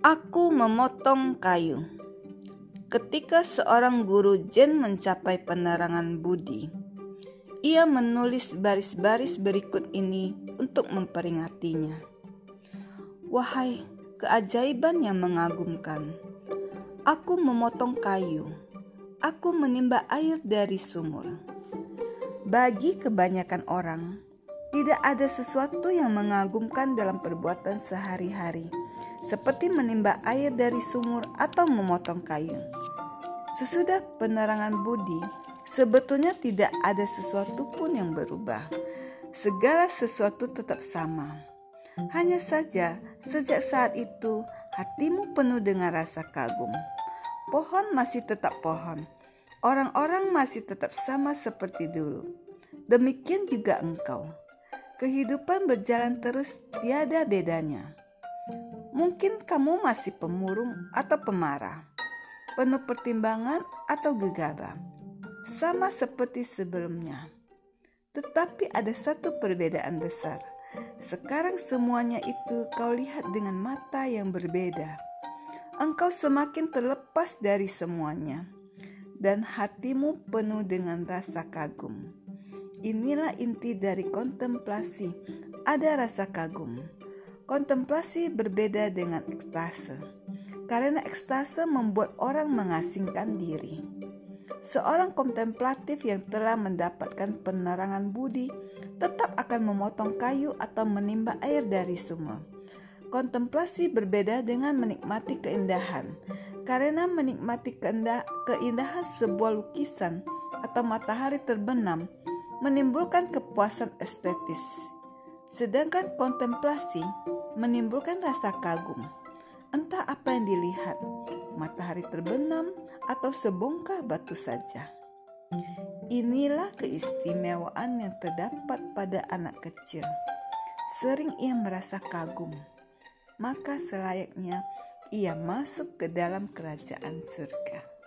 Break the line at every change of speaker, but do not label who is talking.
Aku memotong kayu. Ketika seorang guru Zen mencapai penerangan budi, ia menulis baris-baris berikut ini untuk memperingatinya. Wahai keajaiban yang mengagumkan, aku memotong kayu, aku menimba air dari sumur. Bagi kebanyakan orang, tidak ada sesuatu yang mengagumkan dalam perbuatan sehari-hari seperti menimba air dari sumur atau memotong kayu. Sesudah penerangan budi, sebetulnya tidak ada sesuatu pun yang berubah. Segala sesuatu tetap sama. Hanya saja, sejak saat itu hatimu penuh dengan rasa kagum. Pohon masih tetap pohon. Orang-orang masih tetap sama seperti dulu. Demikian juga engkau. Kehidupan berjalan terus tiada bedanya. Mungkin kamu masih pemurung atau pemarah, penuh pertimbangan atau gegabah, sama seperti sebelumnya. Tetapi ada satu perbedaan besar. Sekarang semuanya itu kau lihat dengan mata yang berbeda. Engkau semakin terlepas dari semuanya, dan hatimu penuh dengan rasa kagum. Inilah inti dari kontemplasi. Ada rasa kagum Kontemplasi berbeda dengan ekstase, karena ekstase membuat orang mengasingkan diri. Seorang kontemplatif yang telah mendapatkan penerangan budi tetap akan memotong kayu atau menimba air dari sumur. Kontemplasi berbeda dengan menikmati keindahan, karena menikmati keindahan sebuah lukisan atau matahari terbenam menimbulkan kepuasan estetis. Sedangkan kontemplasi menimbulkan rasa kagum. Entah apa yang dilihat, matahari terbenam atau sebongkah batu saja. Inilah keistimewaan yang terdapat pada anak kecil. Sering ia merasa kagum, maka selayaknya ia masuk ke dalam kerajaan surga.